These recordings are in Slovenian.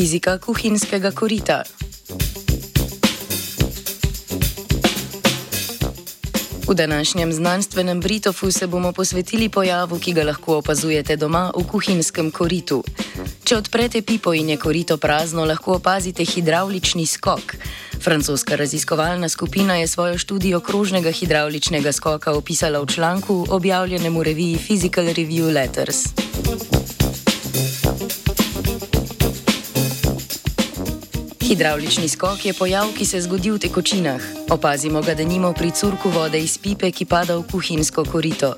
Fizika kuhinjskega korita. V današnjem znanstvenem Britofu se bomo posvetili pojavu, ki ga lahko opazujete doma v kuhinjskem koritu. Če odprete pipo in je korito prazno, lahko opazite hidravlični skok. Francoska raziskovalna skupina je svojo študijo krožnega hidravličnega skoka opisala v članku, objavljenem v reviji Physical Review Letters. Hidravlični skok je pojav, ki se zgodi v tekočinah. Opazimo ga, da nimo pri curku vode iz pipe, ki pada v kuhinjsko korito.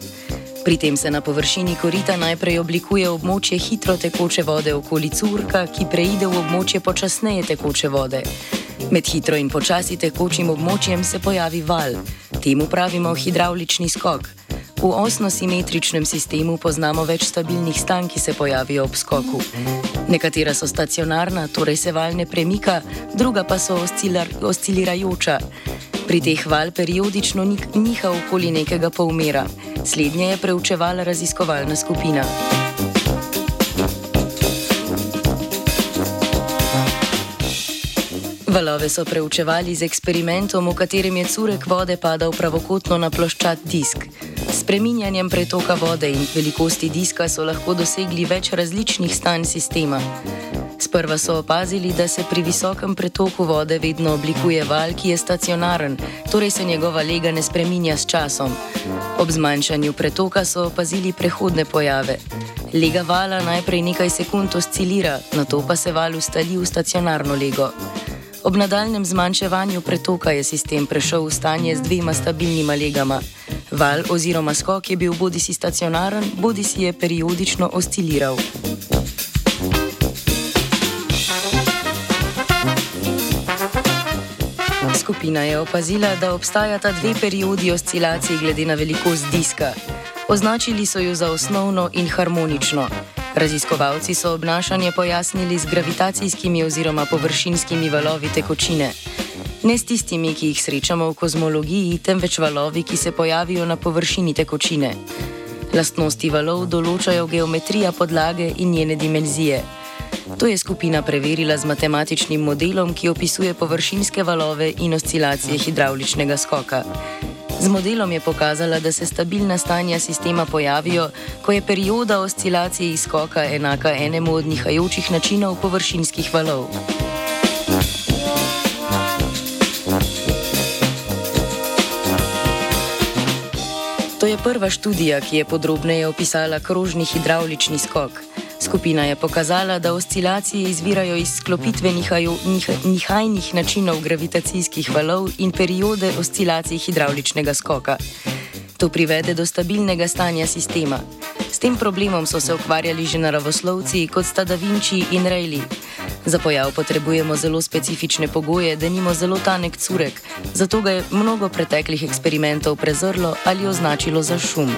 Pri tem se na površini korita najprej oblikuje območje hitro tekoče vode okoli curka, ki preide v območje počasneje tekoče vode. Med hitro in počasi tekočim območjem se pojavi val. Temu pravimo hidravlični skok. V osno-simetričnem sistemu poznamo več stabilnih stanj, ki se pojavijo ob skoku. Nekatera so stacionarna, torej se val ne premika, druga pa so oscilar, oscilirajoča. Pri teh val periodično niha okoli nekega polmera. Slednje je preučevala raziskovalna skupina. Valove so preučevali z eksperimentom, v katerem je curek vode padal pravokotno na ploščat disk. S preminjanjem pretoka vode in velikosti diska so lahko dosegli več različnih stanj sistema. Sprva so opazili, da se pri visokem pretoku vode vedno oblikuje val, ki je stacionaren, torej se njegova lega ne spreminja s časom. Ob zmanjšanju pretoka so opazili prehodne pojave. Lega vala najprej nekaj sekund oscilira, na to pa se val ustali v stacionarno lego. Ob nadaljem zmanjševanju pretoka je sistem prešel v stanje z dvema stabilnima legama. Val oziroma skok je bil bodi si stacionaren, bodi si je periodično osciliral. Skupina je opazila, da obstajata dve periodi oscilacij glede na velikost diska. Označili so jo za osnovno in harmonično. Raziskovalci so obnašanje pojasnili z gravitacijskimi oziroma površinskimi valovi tekočine. Ne s tistimi, ki jih srečamo v kozmologiji, temveč valovi, ki se pojavijo na površini tekočine. Lastnosti valov določajo geometrija podlage in njene dimenzije. To je skupina preverila z matematičnim modelom, ki opisuje površinske valove in oscilacije hidravličnega skoka. Z modelom je pokazala, da se stabilna stanja sistema pojavijo, ko je perioda oscilacije izkoka enaka enemu od nihajočih načinov površinskih valov. To je prva študija, ki je podrobneje opisala krožni hidravlični skok. Skupina je pokazala, da oscilacije izvirajo iz sklopitve nihaju, nih, nihajnih načinov gravitacijskih valov in periode oscilacij hidravličnega skoka. To privede do stabilnega stanja sistema. Tem problemom so se ukvarjali že naravoslovci, kot sta Da Vinci in Rayleigh. Za pojav potrebujemo zelo specifične pogoje, da nimo zelo tanek curek, zato ga je mnogo preteklih eksperimentov prezrlo ali označilo za šum.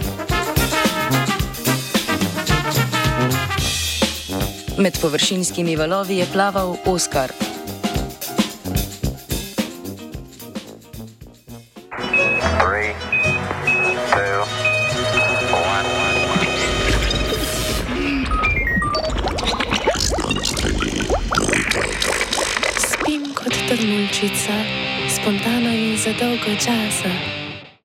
Med površinskimi valovi je plaval Oskar. Trnulčica, spontano in za dolgo časa.